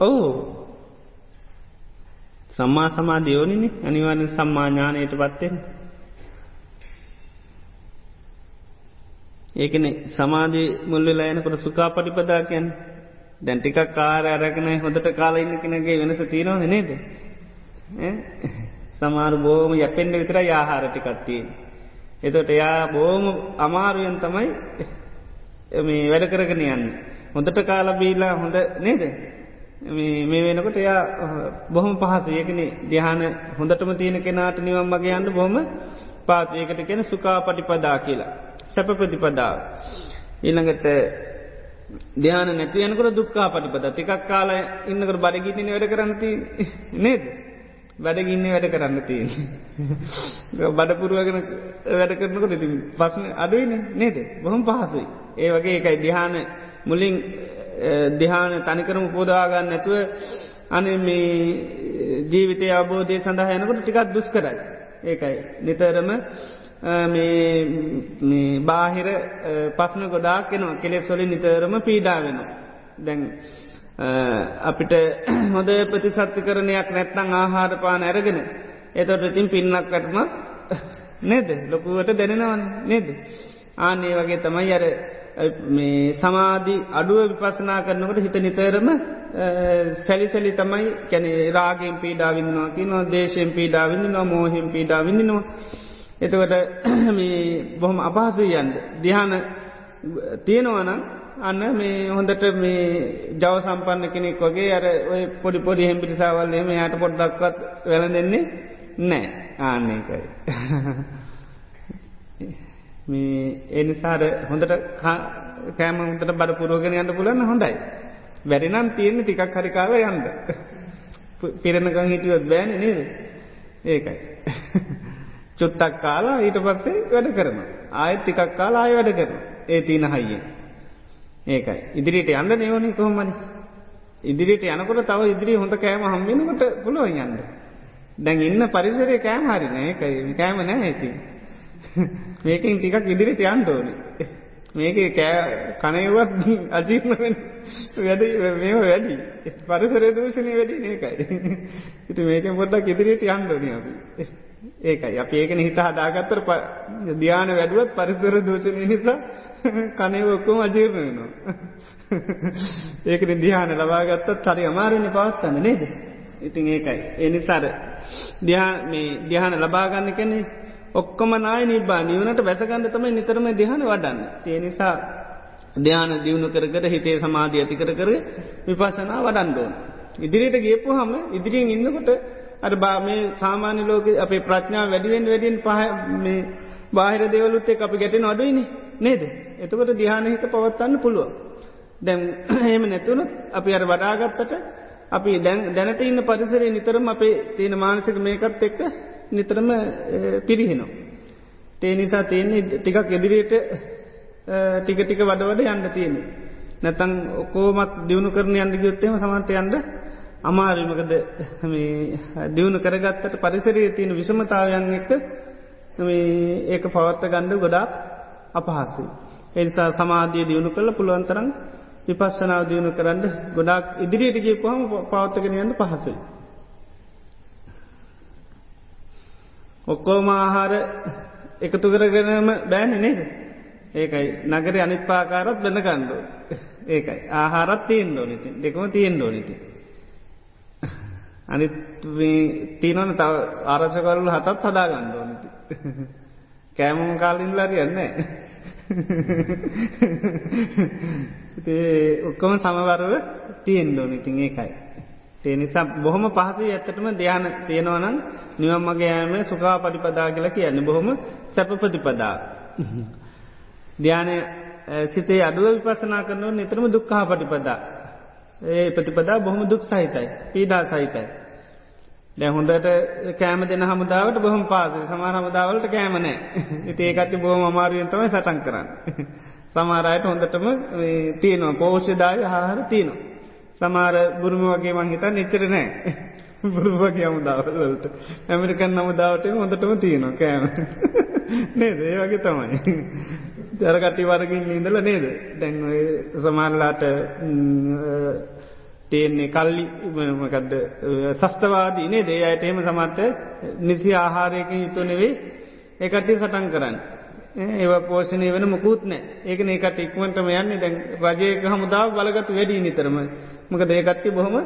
ඔවු. සම්මා සමාධියෝනිනි අනිවාර්ය සම්මාඥානයට පත්වෙන් ඒකන සමාධී මුල්ලලා යනකොට සුකා පටිපදා කියන් දැන්ටිකක් කාර අරගෙන හොඳට කාලා ඉන්න කෙනගේ වෙනස තීරවා නේද? සමාර බෝම යැපෙන්ඩ විතර යාහාරටිකත්තිය. එතොට එයා බෝම අමාරුවෙන් තමයි මේ වැඩ කරගෙන යන්න. හොඳට කාල බීලා හොඳ නේද. මේ වෙනකොට එයා බොහොම පහස ඒකන දිහාන හොඳටම තියෙන කෙනාට නිවම් මගේ යන්න බොහොම පාසයකට කෙන සුකා පටිපදා කියලා. සැප ප්‍රතිපදාව. ඊළඟට ධ්‍යාන නැතියනකට දුක්කා පටිපද ටිකක් කාල ඉන්නකට බඩගින්නන වැඩ කරන්නති නේද. වැඩගින්න වැඩ කරන්න තියෙන. බඩපුරුවගෙන වැඩ කරනකොට ඉති පස්සන අඩුවන නේද බොහොම පහසුයි. ඒ වගේ එකයි දිහාන මුලින් දිහාන තනිකරම පෝදාගන්න නැතුව අන මේ ජීවිතය අබෝධය සඳහා යනකොට ටිකත් දුස් කරයි. ඒකයි. නිතරම මේ බාහිර පස්න ගොඩාක් කෙනවා කෙලෙස් වලින් නිතරම පීඩා වෙන. දැන් අපිට හොඳ ප්‍රතිසත්ති කරනයක් නැත්නං ආහාර පාන ඇරගෙන එතොට ඉතින් පින්නක් කටම නේද ලොකුවට දැනෙනවන් නේද. ආනේ වගේ තමයි අර මේ සමාධී අඩුව විපසනා කරනකට හිත නිතරම සැලිසැලි තමයි කැන රාගෙන් පීඩා විඳනවා කිය නො දේශයෙන් පීඩා විඳ නො මෝහෙන් පීඩා විඳනවා. එතකට මේ බොහොම අපහසු යන්ද. දිහාන තියෙනවනම් අන්න මේ හොඳට මේ ජව සම්පන්න කෙනෙක් වගේ අර ඔය පොඩි පොඩි හෙම්පිරිසාවල් එම යට පොඩ්ඩක්වත් වැල දෙන්නේ නෑ ආන්නේකයි. මේ එනිසාර හොඳට කෑම හොඳට බඩ පුරුවගෙන යන්න පුලන්න හොඳයි. වැරිනම් තියෙන්නේ ටිකක් හරිකාව යන්ද. පිරණකං හිටියොත් බෑන නේද. ඒකයි. චුත්තක් කාලා ඊට පස්සේ වැඩ කරන. ආයත් ටිකක් කාලා ආය වැඩ කරන. ඒ තිීන හයිියෙන්. ඒකයි. ඉදිරියට යන්න නයවනි කොහොමනි. ඉදිරියට යනකොට තව ඉදිරි හොඳ කෑම හම්බෙනකට පුළුවන් යන්න. දැන් ඉන්න පරිසරය කෑම හරින ඒකයි කෑම නෑ ඇති. මේකින් ටිකක් ඉදිරිට යන්ටෝනි. මේක කෑ කනයවත් අජීර්ණ වැඩ මේ වැඩි පරිසරය දූෂණය වැඩි ඒකයි. ඉති මේක පොඩ්ඩක් ඉදිරියට යන්ඩෝනි අපි. ඒකයි අප ඒකන හිත හදාගත්තර ධ්‍යාන වැඩුවත් පරිසර දූෂණය නිසා කනය ඔක්කොම අජීර්ණ වෙනවා. ඒකන දිහාන ලබාගත්තත් හරි අමාරණ පවත්වන්න නේද. ඉතින් ඒකයි. එනිසාර දිහාන ලබාගන්න කෙනෙ ඔක්කොම නාය නිබා නිවනට වැසගන්න තමයි නිතරම දිහන වඩන්න. තිය නිසා ධ්‍යාන දියුණු කරකට හිතේ සමාධිය ඇති කර කර විපසනා වඩන්ඩෝන්. ඉදිරියට ගේපු හම ඉදිරියෙන් ඉන්නකොට අර බා මේ සාමාන්‍ය ලෝක අපේ ප්‍රඥා වැඩිවෙන් වැඩියෙන් පහ මේ බාහිර දෙවලුත් එක් අපි ගැටෙන අඩුයිනි නේද. එතකොට දිහාන හිත පවත්වන්න පුළුව. දැම් එහෙම නැතුවනොත් අපි අර වඩාගත්තට අපි දැනට ඉන්න පරිසරේ නිතරම අපේ තියෙන මානසික මේකත් එක්ක නිතරම පිරිහෙනවා. තේ නිසා තියෙන්නේ ටිකක් එදිරියට ටික ටික වඩවඩ යන්න තියෙන. නැතන් ඔකෝමත් දියුණු කරන යන්න ගයොත්තේම සමන්ට යන්ඩ අමාරිමකද දියුණු කරගත්තට පරිසරයේ තියෙන විසමතාවයන් එක ඒක පවත්ත ගණ්ඩ ගොඩාක් අපහසු. එනිසා සමාධිය දියුණු කළ පුළුවන්තරන් විපස්සනාව දියුණු කරන්න ගොඩක් ඉදිරියටගේ පහම පවත්තගෙන යන්න පහසුයි. ඔක්කෝම ආහාර එකතු කරගෙනම බෑන නේද. ඒකයි නගර අනිත්පාකාරත් බැඳ කණ්ඩු. ඒකයි ආහාරත් තියෙන් ෝනිති දෙකම තියෙන් ෝනිති. අනි තිීනවන තව ආරශකරලු හතත් හදා ගණ්ඩ ඕනිති. කෑමම කාලින් ලරියන්නේ. ඔක්කොම සමවරව තියෙන් ෝනිතින් ඒකයි. ඒ නිසා බොහොම පහසු ඇත්තටම ධ්‍යාන තියෙනවනම් නිවම් මගේ ෑම සුකා පටිපදා කියලා කියන්න බොහොම සැප ප්‍රතිපදා. ධ්‍යානය සිතේ අඩුව විපසනා කරනව නිතරම දුක්කා පටිපදා. ඒ ප්‍රතිපදා බොහොම දුක් සහිතයි පීඩා සහිතයි. දැ හොඳට කෑම දෙන හමුදාවට බොහොම පාස සමාර හමුදාවලට කෑමනෑ ඒකත් බොහොම අමාරුවෙන්තම සටන් කරන්න. සමාරයට හොඳටම තියෙනවා. පෝෂ්‍යදාය හාහර තියෙනවා. සමාර බුරුම වගේ මංහිතා නිච්චර නෑ. බුරුවගේ අමුදාවලට ඇමරිකන් නමුදාවට හොඳටම තියෙනවා කෑම. නේද? ඒ වගේ තමයි. දරකටි වරගින් ඉඳල නේද? දැන් සමානලාට තියෙන්නේ කල්ලි මකදද සස්තවාදී නේ දේ අයට එහෙම සමත්ත නිසි ආහාරයකින් යුතු නෙවෙයි. ඒකටි සටන් කරන්න. ඒව පෝෂණය වෙන මුකුත් නෑ ඒකන ඒකට ඉක්මටම යන්නේ. දැන් රජයක හමුදාව බලගතු වැඩී නිතරම මක දේකත්ති බොහොම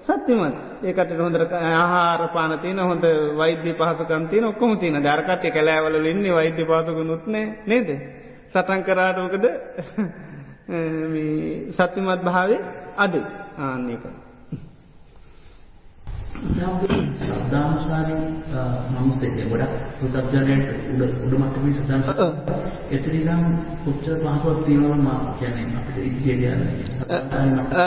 සත්‍යමත්. ඒකට හොඳර ආහාර පානතින හොඳ වෛද්‍ය පහසකන්තින ඔක්කොම තින දරකටය කැලෑවල ඉන්නේ වෛද්‍ය පාසක නුත්නේ නේද? සටන් කරාටෝකද සත්‍යමත් භාවේ අඩු ආන්නේක සද්ධානුසාරී මනුස්සෙක් ගොඩක් පෘථග්ජනයට උඩ උඩ මට්ටමේ සද්ධානුසාර එතනින් කොච්චර පහසුවක් තියෙනවද මා කියන්නේ? අපිට ඉතිරිය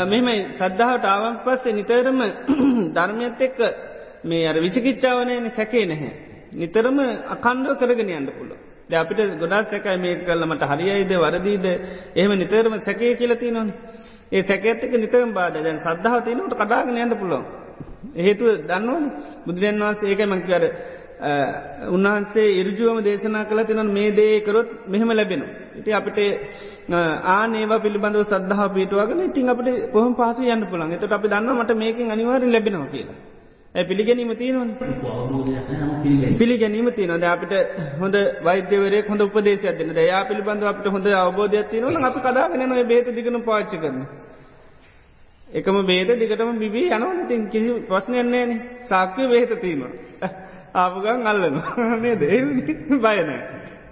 මෙහෙමයි. සද්ධාවට ආවන් පස්සේ නිතරම ධර්මයත් එක්ක මේ අර විචිකිච්ඡාවනේ සැකේ නැහැ. නිතරම අකණ්ඩව කරගෙන යන්න පුළුවන්. අපිට ගොඩාක් සැකයි මේක කළා මට හරියයිද වරදීද? එහෙම නිතරම සැකේ කියලා තියෙනවනේ ඒ සැකේත් එක්ක නිතරම බාධා දැන් සද්ධාව තියෙනකොට කඩාගෙන යන්න පුළුවන් හේතුව දන්නවන බුදුරන් වහන්සේ ඒක මංකර උන්වහන්සේ ඉරජුවම දේශනා කළ තින මේ දේකරොත් මෙහෙම ලැබෙන. ඉති අපිට ආනේව පිළිබඳව සද්ධහ පිටුවගෙන ඉතින් අපට කොහම පහසු යන්න පුළන් එතට අපි දන්න මට මේකින් අනිවාර ලැබෙනවා කියලා. ඇ පිළිගැනීම තියෙනවන. පිළිගැනීම තියනද අපිට හොඳ වෛද්‍යවරය හොඳ උපදේශයක් දෙන දයා පිළිබඳව අපට හොඳ අවබෝධයක් තියනවන අපි කදාගෙන නොය බේත දිගන පාච්ච කරන. එකම බේද දිගටම බිබී යනවන. තින් කිසි ප්‍රශ්නයන්නේන සාක්්‍ය බේත තිීම. ආපුගන් අල්ලන මේ දේ බයනෑ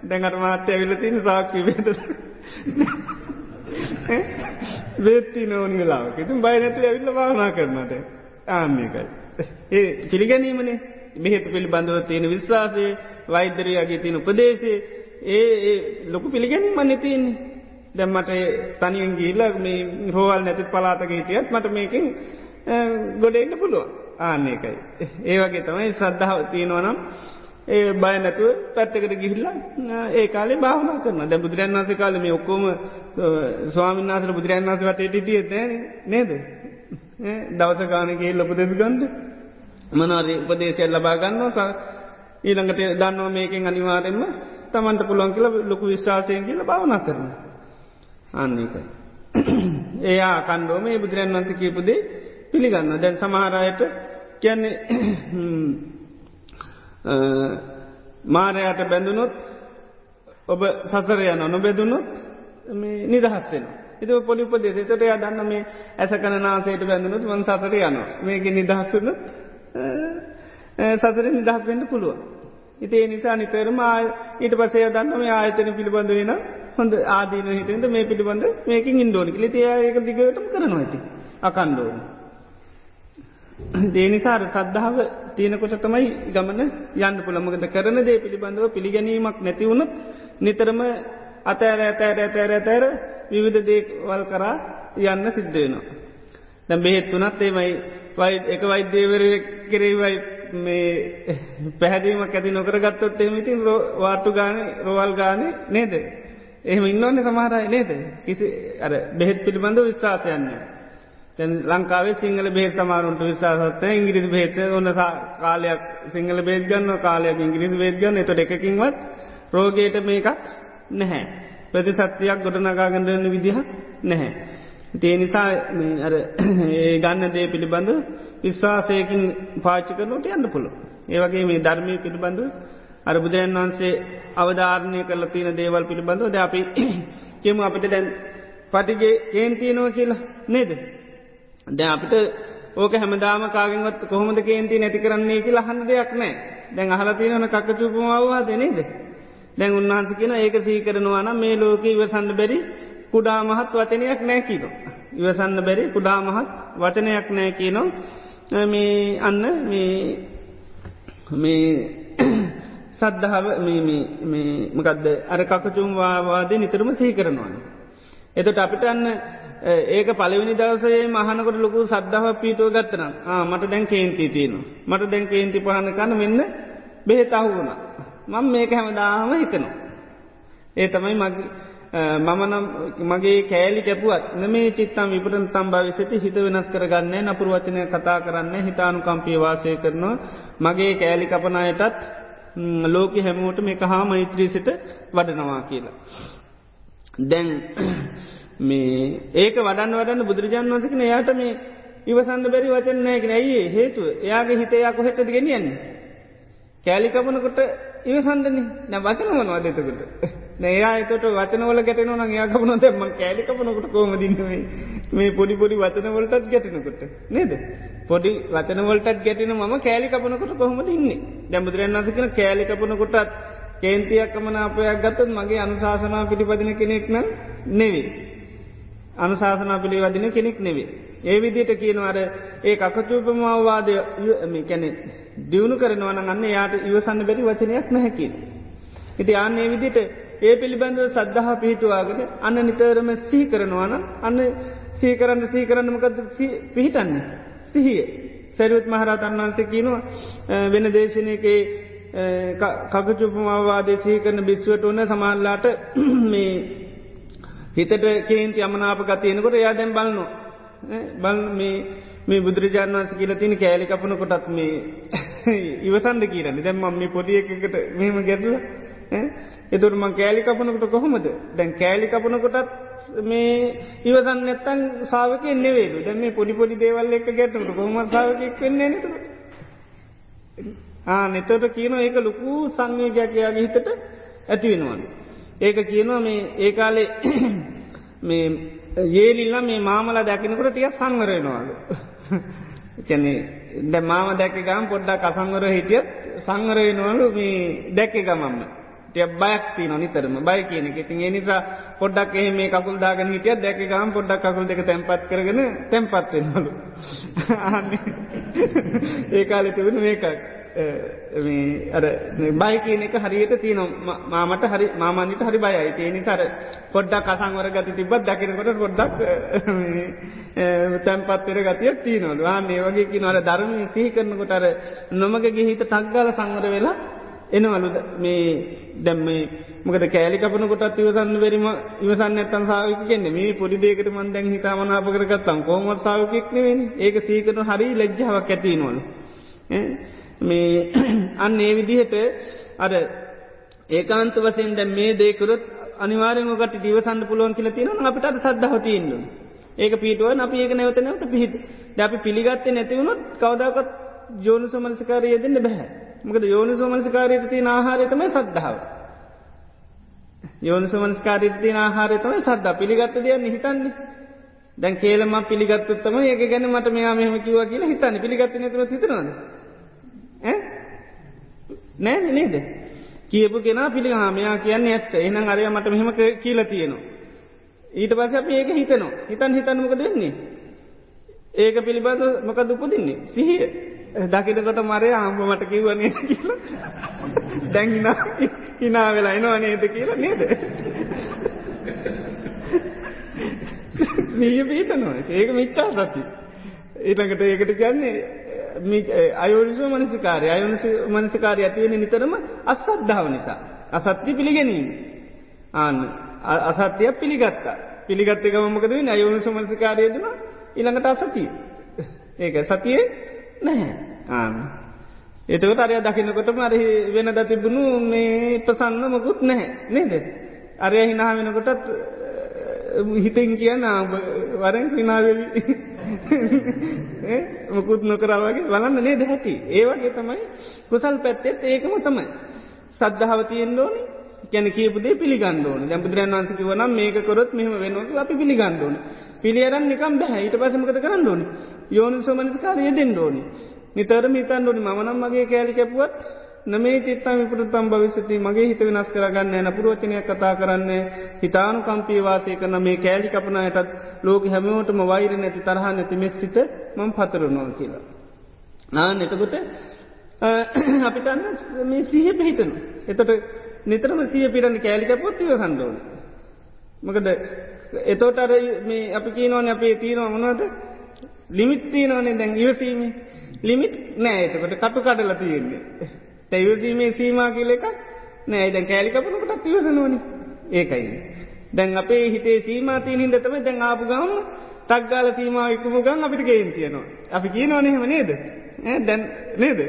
දැඟට මාත්‍ය ඇවිල තින සාක්්‍ය බේත. බේත්ති නෝනි වෙලාවක. ඉතින් බයනැතු ඇවිල්ල භාවනා කරනට ආන්නේකයි. ඒ පිළිගැනීමනේ. මෙහෙතු පිළිබඳව තියෙන විශ්වාසය වෛද්‍යරයාගේ තියෙන උපදේශය. ඒ ලොකු පිළිගැනීම නතින්නේ. දැම්මට තනියෙන් ගීල්ල මේ රෝවල් නැති පලාතක හිටියත් මට මේකින් ගොඩෙන්න්න පුළුව ආන්නේකයි. ඒ වගේ තමයි ශ්‍රද්ධාව තියෙනවනම් ඒ බය නැතුව පැත්තකට ගිහිල්ලා ඒ කාලේ භාවන කරන දැ බුදුරන් වන්ස කාල මේ ඔක්කොම ස්වාමින්නාසර බුදුරන් වන්ස වටට ටියත් නේද? දවස ගානගේ ලොප දෙදු ගන්ඩ මනාර උපදේශයක් ලබා ගන්නවා ඊළඟට දන්නවා මේකෙන් අනිවාරෙන්ම තමන්ට පුළුවන් කියල ලොකු විශ්වාසයෙන් කියල භාවන කරනවා. අන්නේකයි. ඒයා කණ්ඩෝම ඒ බුදුරන් වන්ස කියපුදේ පිළිගන්න දැන් සමහරයට කියන්නේ මාරයට බැඳුනොත් ඔබ සසර යන නොබැදුනොත් නිදහස්සෙන. එත පොලිප දෙසට එය දන්න මේ ඇස කන නාසේට බැඳුනුත් වන් සසර යනවා මේක නිදහස්සුන සසර නිදහස් වෙන්න පුළුවන්. ඉතිේ නිසා නිතරම ඊට පසේ දන්න මේ ආයතන පිළිබඳ වෙන හොඳ ආදීන හිතෙන්ට මේ පිළිබඳ මේකින් ඉන්ඩෝනික ලිතියඒක දිගටම කරනවා ඇති අකණ්ඩෝන. දේනිසාර සද්ධාව තියෙනකොට තමයි ගමන යන්න පුළමගද කරන දේ පිළිබඳව පිළිගැනීමක් නැතිවුණුත් නිතරම අතෑර ඇතෑර ඇතෑර ඇතෑර විවිධ දේවල් කරා යන්න සිද්ධයනවා. දැ බෙහෙත් වනත් ඒමයි එක වෛද්‍යවර කෙරේවයි මේ පැහැදීමක් ඇති නොකර ගත්තොත් එමිතින් වාටු ගාන රෝවල් ගාන නේද. එහෙම ඉන්නවන්න සමහරයි නේද කිසි අර බෙහෙත් පිළිබඳ විශ්වාසයන්නේ. ලංකාවේ සිංහල බේත් සමාරුන්ට විශාසත්ත ඉංග්‍රිසි බේත ඔන්න කාලයක් සිංහල බේදගන්න කාලයක් ඉංග්‍රිසි බේදගන්න එතොට එකකින්වත් රෝගයට මේකක් නැහැ. ප්‍රතිසත්තියක් ගොඩනගාගඩන්න විදිහ නැහැ. තිය නිසා ඒ ගන්න දේ පිළිබඳ විශ්වාසයකින් පාච්චි කරනට යන්න පුළො. ඒවගේ මේ ධර්මය පිළිබඳ අර බුදුරන් වහන්සේ අවධාරණය කරල තියෙන දේවල් පිළිබඳව ද අපි කෙමු අපිට දැන් පටිගේ කේන්තියනවා කියලා නේද. දැ අපිට ඕක හැමදාම කාගෙන්වත් කොහොමද කේන්ති නැති කරන්නේ කියලා හන්න දෙයක් නෑ දැන් අහලතියනන කක්කචුපුමවවා දෙනේද. දැන් උන්වහන්ස කියෙන ඒක සීකරනවාන මේ ලෝක ඉවසන්න බැරි කුඩා මහත් වචනයක් නෑ කියනවා. ඉවසන්න බැරි කුඩා මහත් වචනයක් නෑ කියනවා මේ අන්න මේ සද්ධාව මකදද අර කකචුම් වාවාද නිතරම සහි කරනවාන. එතට අපිට අන්න ඒක පලවෙනි දවසේ මහනකොට ලොකු සද්ධාව පීටුව ගත්තනම් මට දැන් කේන්ති තියනවා. මට දැන් කේන්ති පහන කන්න මෙන්න බෙහෙතහු වුණ. මං මේක හැමදාම හිතනවා. ඒ තමයි මගේ මමනම් මගේ කෑලි කැපුවත් මේ චිත්තම් විපටන් තම් භවිසති හිත වෙනස් කරගන්න නපුර වචනය කතා කරන්න හිතානු කම්පිය වාසය කරනවා. මගේ කෑලි කපනයටත් ලෝක හැමෝට මේ හා මෛත්‍රී සිට වඩනවා කියලා. දැන් මේ ඒක වඩන්න වඩන්න බුදුරජාන් වන්සකන යාට මේ ඉවසන්න බැරි වචන නෑගෙන ඇයි හේතුව? එයාගේ හිතයා කොහෙටද ගෙනියන්නේ? කෑලිකපනකොට ඉවසන්දන්නේ නැ වචනවන අදතකට නෑයා එතට වචනවල ගැටනවන යාකපන දැම කෑලිකපනකට කෝම දින්නවේ මේ? පොඩි පොඩි වචනවලටත් ගැටනකොට නේද? පොඩි වචනවලටත් ගැටන ම කෑලිකපනකොට කොහොමට ඉන්නේ? දැමුදුරන් වසකන කෑලිකපනකොටත් කේන්තියක් කමන අපයක් ගත්තත් මගේ අනුශාසනා පිළිපදින කෙනෙක් නම් නෙවේ. අනුශාසනා පිළිවදින කෙනෙක් නෙවේ. ඒ විදියට කියනවර ඒ අකචූපමවාදය කැනෙ දියුණු කරනවන අන්න යාට ඉවසන්න බැරි වචනයක් නැහැකින්. ඉති අන්නේ විදිට ඒ පිළිබඳව සද්ධහා පිහිටුවාගෙන අන්න නිතරම සිහි කරනවාන අන්න සීකරන්න සීකරන්නමකද පිහිටන්නේ. සිහිය. සැරුත් මහරතන් වන්සේ කියනවා වෙන දේශනයකේ කකචුපමවාදය සීකරන බිස්වට ඕන සමල්ලාට මේ හිතට කේන්ති අමනාප ගතියනකොට යා දැම් බලනවා. බල් මේ බුදුරජාණන් වන්ස කියල තින කෑලි කපන කොටත් මේ ඉවසන්ද කියරන්න දැම්ම මේ පොඩිය එකකට මෙහෙම ගැදල එතුරම කෑලි කපනකට කොහොමද? දැන් කෑලි කපන කොටත් මේ ඉවසන් නැත්තන් සාාවක එන්නවේලු දැම මේ පොඩි පොඩි දේවල් එක ගැටට කොහොම සාාවකක් වෙන්නේ නතුට ආ නෙතට කියන ඒක ලොකු සංවේගයක්යාගේ හිතට ඇතිවෙනවන. ඒක කියනවා මේ ඒකාලේ මේ ඒලිල්ලා මේ මාමල දැකිනකට ටිය සංවරයනවාලු. කැනෙ ද මාම දැක ගම් පොඩ්ඩක් අසංවර හිටියත් සංවරයනවලු මේ දැක්ක ගමම්ම. බයක් තින නිතරම බය කියන එක ඉතින් නිසා පොඩ්ඩක් එහ මේ කකුල් දාගෙන හිටිය දැක ගම් පොඩ්ඩක් කකුල් දෙක තැන්පත් කරගෙන තැන්පත්වෙනවලු. ඒකාලෙ තිබෙන මේකක්. අර බයි කියන එක හරියට තියන මාමට හරි මාමන්ට හරි බයයි. තියනි තර පොඩ්ඩක් අසංවර ගති තිබත් දකිනකොට පොඩ්ඩක් තැන්පත්තර ගතියක් තියනවල. වාන්නේ වගේ කිනවල ධර්මය සිහි කරනකොට අර නොමගගේ හිත තක්ගල සංවර වෙලා එනවලු. මේ දැම්ම මොකද කෑලි කපන කොටත් ඉවසන්න බැරිම ඉවසන්න ඇත්තන් සාාවක කියන්නේ මේ පොඩි දේකට මන් දැන් හිතාමනාප කරගත්තම් කොහොමත් සාාවකෙක්නෙවෙන් ඒක සීකරන හරි ලැජ්ජාවක් ඇතිනවල. මේ අන්න ඒ විදිහට අර ඒකාන්ත වසයෙන් දැ මේ දේකරොත් අනිවාරයමකට දිවසන්න පුළුවන් කියල තියෙන අපිට සද්ධහ තියන්න. ඒක පිටුව අපි ඒක නැවත නැවත පිහිට ද අපි පිළිගත්තේ නැතිවුණොත් කවදකත් යෝනු සමනසිකාරය දෙන්න බැහැ. මකද යෝනු සමනසිකාරයට තියන ආහාරතම සද්ධාව. යෝනු සමනස්කාරයට තියන ආහාරතම සද්ද පිළිගත්ත දෙයක් හිතන්නේ. දැන් කේලම පිළිගත්තුත්තම ඒක ගැන මට මෙයා මෙහම කිව කියලා හිතන්න පිළිගත්ත නැතුව හිතනවාද. නෑ නේද? කියපු කෙනා පිළිහාමයා කියන්නේ ඇත්ත. එනම් අරය මට මෙහෙම කියල තියෙනවා. ඊට පස අප ඒක හිතනවා. හිතන් හිතන්නමක දෙන්නේ. ඒක පිළිබඳ මොක දුපදින්නේ සිහිය. දකිනකොට මරය ආම්බ මට කිව්වනේ කියල. දැංගින හිනා වෙලා එනවා නේද කියලා නේද. මීය පීතනවා ඒක මිච්චා දති. ඊටකට ඒකට කියන්නේ අයෝනිසු මනසිකාරය අයෝනිසු මනසිකාරය ඇතිවෙන නිතරම අස්සද්ධාව නිසා. අසත්‍ය පිළිගැනීම. ආන්න අසත්‍යයක් පිළිගත්තා. පිළිගත්තක මකද අයෝනිසු මනසිකාරයදන ඉළඟට අසතිය. ඒක සතියේ නැහැ ආන්න. එතකට අරය දකිනකොට මරහි වෙන දතිබුණු මේ ප්‍රසන්න මොකුත් නැහැ නේද. අරය හිනා වෙනකොටත් හිතෙන් කියන වරෙන් හිනාවෙවි මොකුත් නොකරවගේ බලන්න නේ දැහැටි ඒවගේ තමයි කුසල් පැත්තෙත් ඒකම තමයි. සද්ධාවතියෙන් ඕනි. ගැන කියපුදේ පිළිගන්නඩෝන දැ බුදුරන් වන්සකි වනම් මේක කොරොත් මෙහම වෙනක අපි පිළිගන්නඩෝන පිළියරන් නිකම් බැහැ ඊට පසමකත කරන්න ඕනි? යෝනි සෝමනිස්කාරය දෙන්න ඕනි. නිතරම හිතන් ඩෝනි මනම් මගේ කෑලි කැපුවත් නමේ චිත්තම විපරතම් භවිස්සති මගේ හිත වෙනස් කරගන්න ඇන පුරුවචනයක් කතා කරන්න හිතානු කම්පීවාසය කරන මේ කෑලි කපනයටත් ලෝක හැමෝටම වෛර නැති තරහ නැති මෙස් සිත මං පතරනවා කියලා. නාන්න එතකොට අපිටන්න මේ සිහ පිහිටනු. එතට නිතරම සිය පිරණ කෑලික පොත්තිව සන්ඩෝන. මකද එතෝට අර මේ අපි කියනවන අපේ තියෙනවා මොනවද ලිමිත්තිීනවනේ දැන් ඉවසීම ලිමිට් නෑ එතකට කටු කඩල තියෙන්නේ. තැයවසීමේ සීමා කියල එක නෑ දැන් කෑලිකපනකටත් තිවසනුවනි ඒකයි. දැන් අපේ හිතේ සීමාතීන හිදතම දැන් ආපු ගම තක්ගාල සීමාව ඉක්කමු ගන් අපිට ගේන් තියනවා. අපි කියනවනෙහෙම නේද දැන් නේද.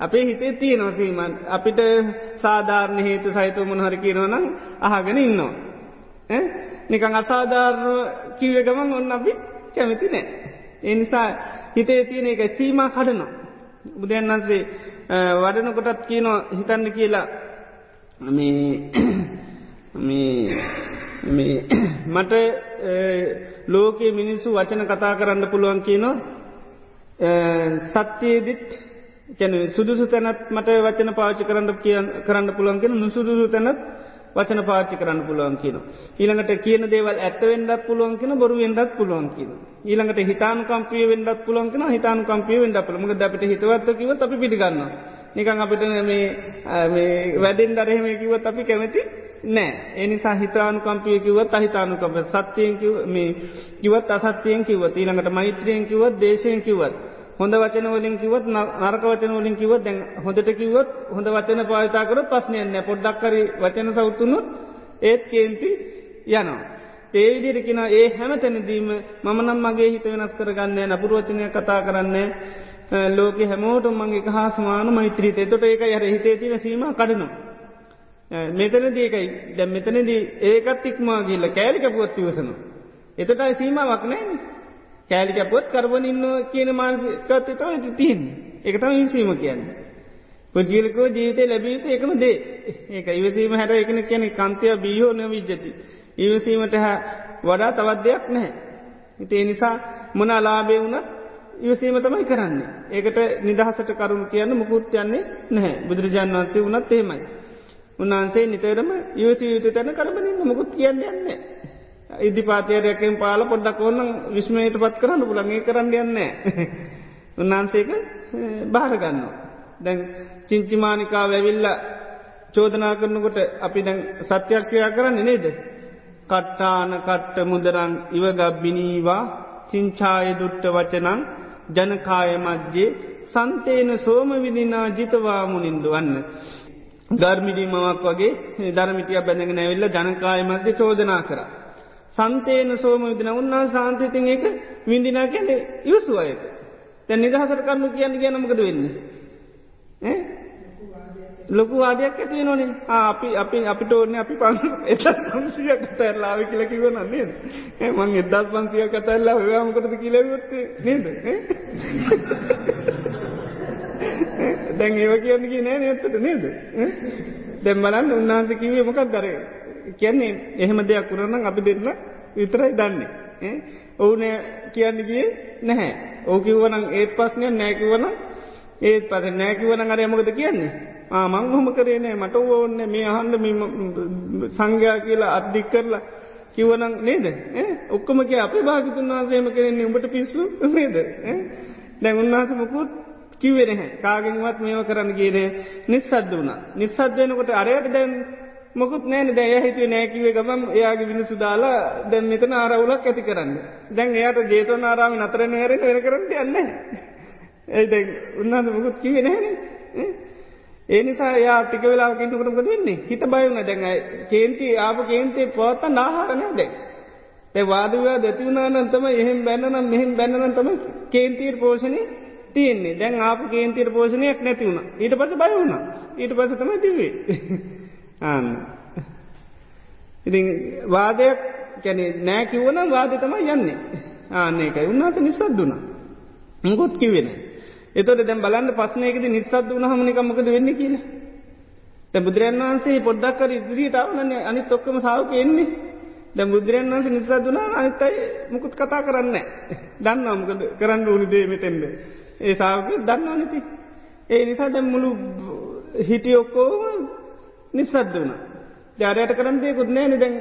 අපේ හිතේ තියෙනවා සීමන් අපිට සාධාරණ හේතු සහිතව මොනහර කියනවනම් අහගෙන ඉන්නවා. නිකං අසාධාරණ කිව්ව ගමන් ඔන්න අපි කැමති නෑ. එනිසා හිතේ තියෙන එක සීම කඩනවා. බුදුන් වන්සේ වඩනකොටත් කියනවා හිතන්න කියලා. මට ලෝකයේ මිනිස්සු වචන කතා කරන්න පුළුවන් කියනවා. සත්‍යයේදිත් කැන සුදුසු තැනත් මට වචන පාචි කරන්න කරන්න පුළුවන් කියෙන නුසුදුසු තැනත් වචන පාච්චි කරන්න පුළුවන් කියන. ඊළඟට කියන දේවල් ඇත්තවෙන්ඩත් පුළුවන් කියෙන බොරු වෙන්ඩත් පුළුවන් කියන. ඊළඟට හිතාන කම්පිය වෙන්ඩත් පුළුවන් කෙන හිතාන කම්පිය වෙන්ඩ පළමග අපට හිතවත්කිව අපි පිටිගන්න. නිකං අපිට මේ වැඩෙන් දරහෙම කිවත් අපි කැමති නෑ එනිසා හිතානු කම්පිය කිවත් අහිතානුකම සත්‍යයෙන් කිවත් අසත්‍යයෙන් කිවත් ඊළඟට මෛත්‍රයෙන් කිවත් දේශයෙන් කිවත්. හොඳ වචන වලින් කිවත් නරක වචන වලින් කිවත් දැන් හොඳට කිව්වොත් හොඳ වචන පාවිතා කරොත් ප්‍රශ්නයක් නැහැ. පොඩ්ඩක් හරි වචන සවුතුනොත් ඒත් කේන්ති යනවා. ඒ විදිහට කියන ඒ හැම තැනදීම මම නම් මගේ හිත වෙනස් කරගන්නේ නපුරු වචනය කතා කරන්නේ ලෝකෙ හැමෝටම මගේ එක හා සමාන මෛත්‍රීත. එතකොට ඒක යර හිතේ තියෙන සීමා කඩනවා. මෙතනදී ඒකයි දැන් මෙතනදී ඒකත් ඉක්මවා ගිහිල්ලා කෑලි කපුවත් ඉවසනවා. එතටයි සීමාවක් නැහැනේ. කෑලිකැපොත් කරබන ඉන්න කියන මානසිකත්ය තම ඇති තින් එකතම හිසීම කියන්න. පුද්ගිලකෝ ජීවිතය ලැබීත එකම දේ ඒක ඉවසීම හැර එකන කියන කන්තය බියෝ නවිජ්ජති. ඉවසීමට හැ වඩා තවත් දෙයක් නැහැ. ඉතිේ නිසා මොන අලාබේ වුණ ඉවසීම තමයි කරන්නේ. ඒකට නිදහසට කරුණු කියන්න මුකුත් යන්නේ නැහැ බුදුරජාන් වන්සේ වනත් එහෙමයි. උන්වහන්සේ නිතරම ඉවසී යුතු තැන කරබනින්න මුකුත් කියන්න යන්නේ. ඉදිපාතයරයකෙන් පාල පොඩ්ඩක් ඕන්න විශ්මයට පත් කරන්න පුළන්ගේ කරන්න යන්නේ. උන්වහන්සේක භාරගන්න. දැන් චිංචිමානිකා වැවිල්ල චෝදනා කරනකොට අපි දැන් සත්‍යයක් ක්‍රියා කරන්න නේද. කට්ටාන කට්ට මුදරං ඉවගබ්බිනීවා චිංචාය දුට්ට වචනං ජනකාය මධ්‍යේ සන්තේන සෝම විදිනා ජිතවා මුනින්දු වන්න. ධර්මිඩීමවක් වගේ ධර්මිටිය බැඳගෙන ඇවිල්ල ජනකාය මධ්‍ය චෝදනා කරා. සන්තේන සෝම විදින. උන්නා සාන්තතින් එක විඳිනා කැනෙ යුසු අයට තැ නිදහසර කරන්නු කියන්න ගැනමකද වෙන්න? ලොකු වාදයක් ඇතිව නොනේ අපි අපි අපිට ඕන්න අපි පන් එත සංසිය කතැරලාව කියල කිවන නේද? මං එදස් පන්සිය කතැල්ලා ඔයාමකටද කියලවොත් නේද? දැන් ඒව කියන්න කිය නෑ නත්තට නේද? දැම් බලන්න උන්නාන්ස කිවේ මොකක් දරේ කියන්නේ එහෙම දෙයක් කරන්න අපි දෙන්න විතරයි දන්නේ. ඔවුන කියන්න ගිය නැහැ. ඕකිව්වනං ඒත් පස්නය නෑකිවන ඒත් පස නෑකිවන අර යමකද කියන්නේ. ආමං හොම කරේනෑ මට ඕන්න මේ අහන්ඩ සංඝයා කියලා අත්දික් කරලා කිවනං නේද? ඔක්කොම කිය අපේ භාගිතුන් වහන්සේම කරෙන්නේ උඹට පිස්සු නේද? දැන් උන්වහස මුකුත් කිවේ නැහැ. කාගෙන්වත් මේව කරන්න ගේනේ නිස්සද්ද වුණා. නිස්සද්දයනකොට අරයට දැන් මොකුත් නෑන දැය හිතුවේ නෑකිවේ ගමම් එයාගේ විනිසු දාලා දැන් මෙතන ආරවුලක් ඇති කරන්න. දැන් එයාට ජේතවන ආරාම නතරන හැරෙන වෙන කරන්න යන්න. ඒ උන්නාද මොකුත් කිවේ නෑන. ඒ නිසා යා ටික වෙලාකින් කරමක වෙන්නේ හිත බයවුණ දැන් කේන්ති ආප කේන්තේ පවත්ත නාහාරනය දැන්. ඒ වාදවා දැතිවුණනන්තම එහෙම බැන්නනම් මෙහෙම බැන්නනම් තම කේන්තීර් පෝෂණය තියන්නේ දැන් ආප කේන්තීර පෝෂණයක් නැතිවුණ ඊට පස බයවුණ ඊට පස තම තිවේ. ආන්න. ඉතින් වාදයක් කැනෙ නෑකිවන වාද තමයි යන්නේ ආනකයි උන්නාත නිසද්දුන. මුගොත් කිවෙන. එතොට දැම් බලන්න පස්සනයකද නිසද්ද වන හමනිකමකද වෙන්න කියල. දැ බුදුරන් වන්සේ පොඩ්ඩක්කර ඉදිරිීටාවන අනි තොක්කම සාවක එන්නේ දැ බුදුරන් වන්සේ නිසාදුනා අනිතයි මුකුත් කතා කරන්න. දන්නවාමකද කරන්න ඕනි දේ මෙතෙන්ද. ඒ සාවක දන්න නති. ඒ නිසා දැම් මුළු හිටිය ඔක්කෝ නිසද්ද වුණ. ජාරයට කරන්තයකුත් නෑ නිදැන්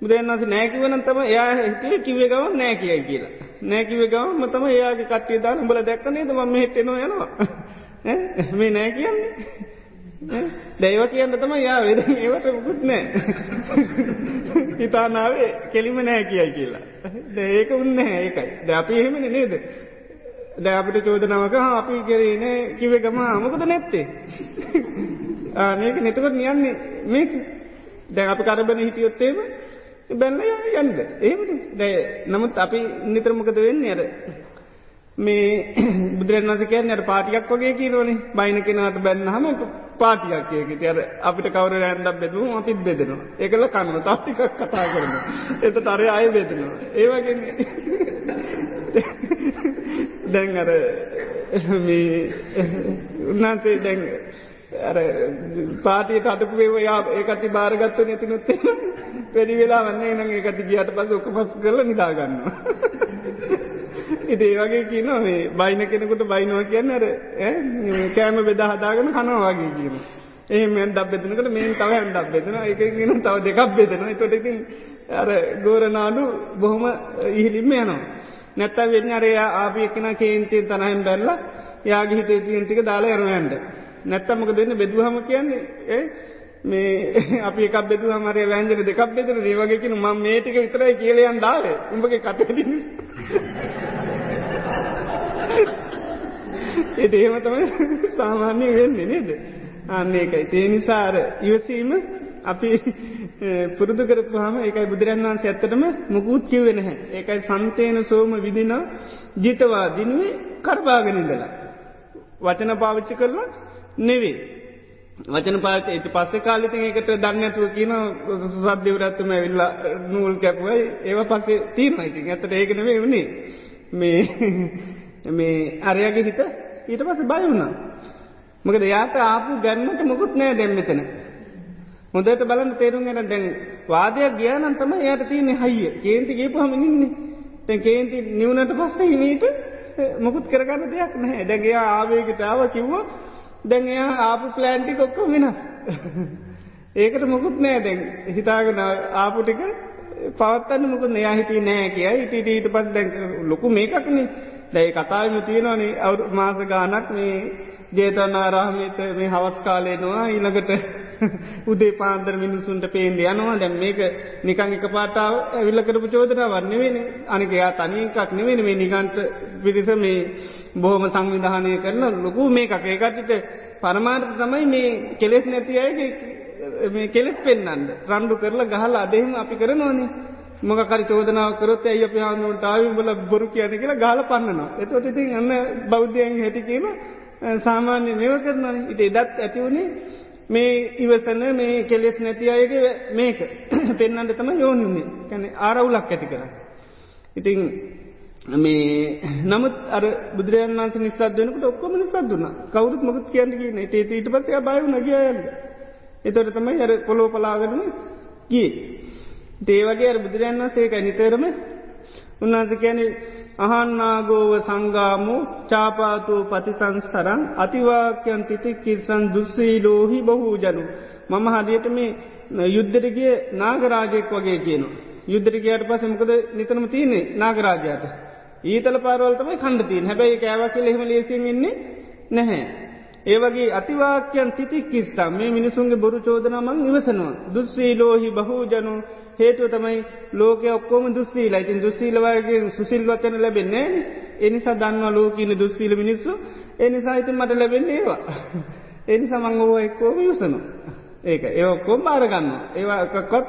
බුදුරන්ස නෑකිවන තම එයා හිතේ කිවේ ගව නෑ කියයි කියලා. නෑකිව ගවම තම එයාගේ කට්ටිය දාන බල දැක්කනේද ම හිටෙනවා යනවා. මේ නෑ කියන්නේ. දැයිව කියන්න තම යා වෙද ඒවට මුකුත් නෑ. හිතානාවේ කෙලිම නෑ කියයි කියලා. ඒක උන්න ඒකයි. ද අපි එහෙමෙන නේද? දැ අපිට චෝදනවක අපි කෙරේනේ කිවේ ගම අමකද නැත්තේ? මේක නතකොට නියන්නේ මේක. දැන් අපි කරබන හිටියොත්තේම බැල්ල යන්ද ඒමට දැ නමුත් අපි නිතරමකද වෙන්න? අර මේ බුදුරන්වස කියන්න අට පාටියක් වගේ කියරෝනේ බයින කෙනට බැන්නහම පාටියක් කියක තියර අපිට කවර ඇන්ඩක් බෙදුම් අපිත් බෙදෙනවා. එකල කන්න තත්තිකක් කතා කරන එත තරය අය බෙදෙනවා. ඒවගේ දැන් අර උන්නාන්සේ දැන් අර පාටියට අතපු වේවයා ඒකති භාරගත්ව නැතිනුත්තේ පෙඩි වෙලා වන්නේ නං ඒකති ගියට පස ඔක පස් කරල නිදාගන්නවා ඉති ඒ වගේ කියන මේ බයින කෙනෙකුට බයිනවා කියන්න අර කෑම බෙදා හදාගෙන කනවා වගේ කියන. එහෙම ඇන්ඩක් බෙදනකට මේ තව ඇන්ඩක් බෙදන එක ගෙන තව දෙකක් බෙදෙන තොට ඉතින් අර ගෝරනාඩු බොහොම ඉහිලින්ම යනවා. නැත්ත වෙන්න අරය ආපිය එකෙන කේන්තිය තනහෙන් බැල්ල යාගේ හිත තියන්ටික දාලා යනවන්ට. නැත්තමක දෙන්න බෙදුවහම කියන්නේ ඒ මේ අපි එකක් බෙදු හමරය වැෑන්ජන දෙකක් බෙදර ඒවගේකින ම මේටික විතරයි කියලයන් දාවේ උඹගේ කටටින් ඒ ඒම තමයි සාමාන්‍ය වෙන්නේ නේද. අන්න ඒකයි. තේ නිසාර ඉවසීම අපි පුරුදු කරපුහම ඒකයි බුදුරන් වන්සේ ඇත්තටම මුකුත් කිව්වෙ නැහැ. ඒකයි සන්තේන සෝම විදින ජිතවා දිනුවේ කරබාගෙනඉදලා. වචන පාවිච්චි කරලා නෙවේ. වචන පාච ඇති පස්සේ කාලිති ඒකට දන්නඇතුව කියන සද්‍යවරත්තුම ඇවිල්ලා නූල් කැපුවයි ඒව පස්සේ තීරණ ඉතින්. ඇතට ඒකනවේ වුණේ මේ මේ අරයගේ හිත ඊට පස බය වුණා. මොකද යාට ආපු ගැන්මට මුකුත් නෑ දැම්මතන. හොඳට බලන්න තේරුම් ගැන දැන් වාදයක් ගියානන් තම යට තියන්නේ හයිය. කේන්ති ගේපු හමිනින්නේ තැන් කේන්ති නිවනට පස්ස හිමීට මොකුත් කරගන්න දෙයක් නැහැ. දැගේ ආවේගතාව කිව්ව දැන් එයා ආපු ප්ලෑන්ටි කොක්කො වෙනස්. ඒකට මොකුත් නෑ දැන්. හිතාගෙන ආපුටික පවත්තන්න මුකුත් නයා හිටී නෑ කියයි ඉට ඊට පස් දැන් ලොකු මේකක්නේ. දැයි කතාවම තියෙනවානේ. අවු මාස ගානක් මේ ජේතවනාරාමයට මේ හවස් කාලයනවා ඊළඟට. උදේ පාන්දර මිනිසුන්ට පේන්ද යනවා. දැම් මේක නිකං එක පාටාව ඇවිල්ල කරපු චෝදන වන්න වෙන අනික එයා තනිකක් නෙවෙන මේ නිගන්ට පිරිස මේ බොහොම සංවිධානය කරන ලොකු මේ එකක් ඒකටට පරමාර්ථ තමයි මේ කෙලෙස් නැති අයගේ මේ කෙලෙස් පෙන්න්නන්න රණ්ඩු කරලා ගහලා අදහෙම අපි කරනවානේ. මොකරි චෝදනාව කරොත් ඇය අප හානුවට ආවිබල බොරු කියන කියලා ගාල පන්නනවා. එතොට ඉතින් අන්න බෞද්ධයන් හැටි කියල සාමාන්‍ය මෙව කරනවා ඉට එදත් ඇතිවුණේ මේ ඉවසන මේ කෙලෙස් නැති අයගේ මේක පෙන්නට තම යෝනින්නේ කැන ආරවුලක් ඇති කර. ඉතිං මේ නමුත් අර බුදුරයන් වන්ස නිසාදනකට ඔක්කොම නිසාදුන්න කවරුත් මොකුත් කියන්න කියන ට ඊට පසය බයු නගියයන්න. එතොට තමයි අර පොලෝ පලාගනම ගිය. දේවගේ අර බුදුරයන් වසේක නිතරම උන්වන්ස කැනෙ අහන්නාගෝව සංගාමෝ චාපාතෝ පතිතන් සරන් අතිවාක්‍යන් තිති කිල්සන් දුස්සීලෝහි බොහූ ජනු. මම හදියට මේ යුද්ධරගේ නාගරාජයෙක් වගේ කියනවා. යුද්ධරගේයට පසමකද නිතරම තියන්නේ නාගරාජයට. ඊතල පාරවල්තමයි කණ්ඩතින් හැබැයි කෑවකිල එහෙම ලේසින් ඉන්නේ නැහැ. ඒවගේ අතිවාක්‍යන් තිති කිස්සා මේ මිනිසුන්ගේ බොරු චෝදනමං ඉවසනවා. දුස්සීලෝහි බහූ ජනු හේතුව තමයි ලෝක ඔක්කෝම දුස්සීල ඉතින් දුස්සීලවගේ සුසිල් වචන ලැබෙන්නේ එනිසා දන්නවා ලෝකීන දුස්සීල මිනිස්සු. එනිසා ඉතින් මට ලැබෙන්නේ ඒවා. එනිසා මං ඕව එක්කෝම යුසනු. ඒක. ඒ ඔක්කෝම් බාරගන්න. ඒවා එකක්කොත්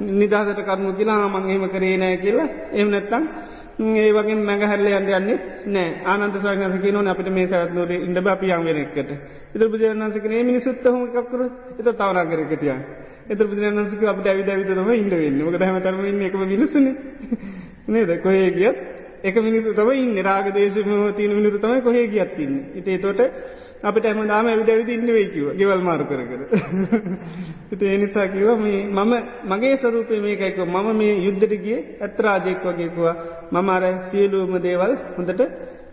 නිදහසට කරනු කියලා මං එහෙම කරේ නෑ කියලා. එම නැත්තම් ඒ වගේ මැගහැරල යන්න යන්නේ නෑ. ආනන්ත සයන්සක නොන අපට මේ සැත්නෝට ඉඩ බපියන් වෙනක්කට ඉත බුදුරන්සකනේ මිනිසුත්තහම එකක්කර එත තවනාගරකටිය එත බුදුරන්සක අපට ඇවි ඇවිතම ඉන්න වෙන්න. ක හැමතරම ඉන්න එක මිනිසුන නේද? කොහේ ගියත් එක මිනිසු තම ඉන්න. රාගදේශම තියන මිනිසු තමයි කොහේ ගියත්තින්න ඉතේ තොට අපට ඇම දාම ඇවිද ඇවිදි ඉන්න වේකිව ගෙවල් මාරු කර කර. ඒ නිසා කිව මේ මම මගේ ස්වරූපය මේකයික මම මේ යුද්ධටගේ ඇත්රාජයෙක් වගේකුවා මම අර සියලූම දේවල් හොඳට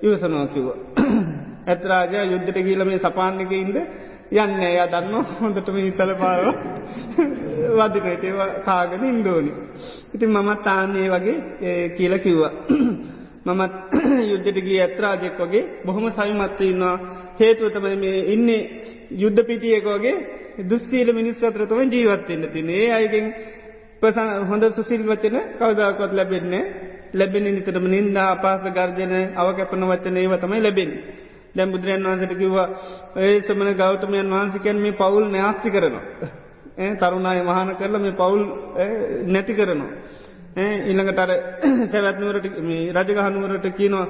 ඉවසනවා කිව්ව. ඇත්රාජා යුද්ධට කියල මේ සපාන්නක ඉන්ද යන්න එයා දන්න හොඳටම ඉතල පාරව වදිනට ඒවා කාගෙන ඉන්දෝනි. ඉතින් මමත් තාන්නේ වගේ කියල කිව්වා. මමත් යුද්ධටගේ ඇත්රාජෙක් වගේ බොහොම සවිමත්ව ඉන්නවා හේතුවතම මේ ඉන්නේ යුද්ධ පිටියක වගේ දුස්තීල මිනිස් අතරතම ජීවත්වන්න තින ඒ අයගෙන් පස හොඳ සුසිල් වචන කවදාකොත් ලැබෙන්නේ ලැබෙන නිතරම නින්දා අපාස ගර්ජන අව කැපන වචන ඒව තමයි ලැබෙන. දැම් බුදුරන් වන්සට කිව්වා ඒ සමන ගෞතමයන් වහන්සිකැන් මේ පවුල් න්‍යාස්ති කරනවා. තරුණයි මහන කරලා මේ පවුල් නැති කරනවා. ඉළඟට අර සැවැත්නුවරට රජගහනුවරට කියනවා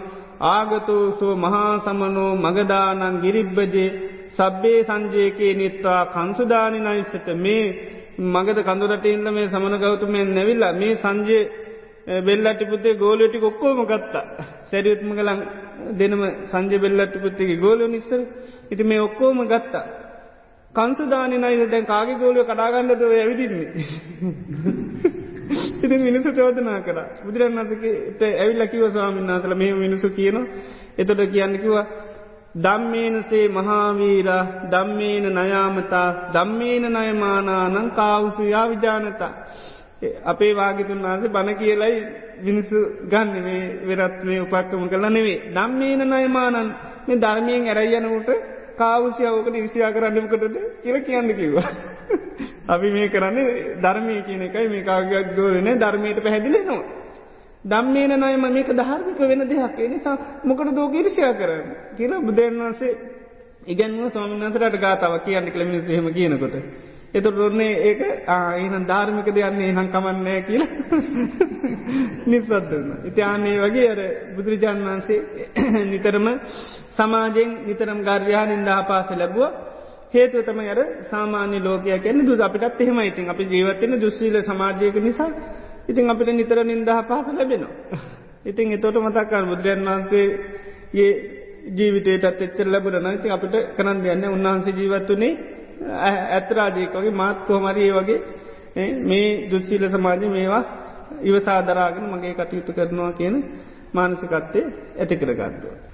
ආගතු සෝ මහා සමනෝ මගදානන් ගිරිබ්බජේ සබ්බේ සංජයකයේ නිත්වා කංසුදානි නයිස්සත මේ මගද කඳුරට ඉල්ල මේ සමන ගෞතුමයෙන් නැවිල්ලා මේ සංජය බෙල්ලටි පුතේ ගෝලටි කොක්කෝම ගත්තා සැරියුත්ම කලන් දෙනම සංජ බෙල්ලටි පුත්තගේ ගෝලය නිස්සර. ඉති මේ ඔක්කෝම ගත්තා. කංසුදානි නයිද දැන් කාගේ ගෝලය කඩාගන්නද ඇවිදින්නේ? ඉතින් මිනිසු චෝදනා කර බුදුරන්න්නසකට ඇවිල්ල කිව ස්වාමින් අසල මේ මිනිසු කියන එතොට කියන්නකිවා දම්මේනසේ මහාවීර දම්මේන නයාමතා දම්මේන නයමානානං කාවුසු යා විජානතා. අපේ වාගිතුන් වහන්සේ බණ කියලයි මිනිසු ගන්න මේ වෙරත් මේ උපක්කම කළ නෙවේ. දම්මේන නයමානන් මේ ධර්මයෙන් ඇරයියනකට කාවුසියාවකට ඉරිසියා කරන්නකටද කියල කියන්න කිව්වා. අපි මේ කරන්නේ ධර්මය කියන එකයි මේ කාගයක් ගෝරන ධර්මයට පැහැදිලි නවා. දම්මේන නයම මේක ධර්මික වෙන දෙයක් නිසා මොකට දෝක ඉරිෂයා කරන්න කියලා බුදුන් වන්සේ ඉගැන්ව ස්වාමින්වන්සරට ගාතාව කියන්න කළ මිනිස්සහෙම කියනකොට. එතු රොන්නේ ඒක ආයන ධර්මික දෙයන්නේ හං කමන්නෑ කියලා නිස්සත්දන්න. ඉතිආන්නේ වගේ අර බුදුරජාණන් වහන්සේ නිතරම සමාජයෙන් නිතරම් ගර්්‍යයා නින්දා පාස ලැබුව හේතුව තම අර සාමාන්‍ය ලෝකයක් ඇන්න දුස අපිටත් එහෙම ඉතින් අපි ජීවත්වන දුස්සීල සමාජයක නිසා ඉතින් අපිට නිතර නින්දහ පහස ලැබෙනවා. ඉතින් එතොට මතක්කල් බුදුරන් වහන්සේ ඒ ජීවිතයටත් එච්චර ලැබුරන ඉතින් අපිට කරන්න යන්න උන්වහන්සේ ජීවත්තුනේ ඇත්තරාජයකගේ මාත් කෝමරයේ වගේ මේ දුස්සීල සමාජ මේවා ඉවසාදරාගෙන මගේ කටයුතු කරනවා කියන මානසිකත්තේ ඇති කරගත්තුව.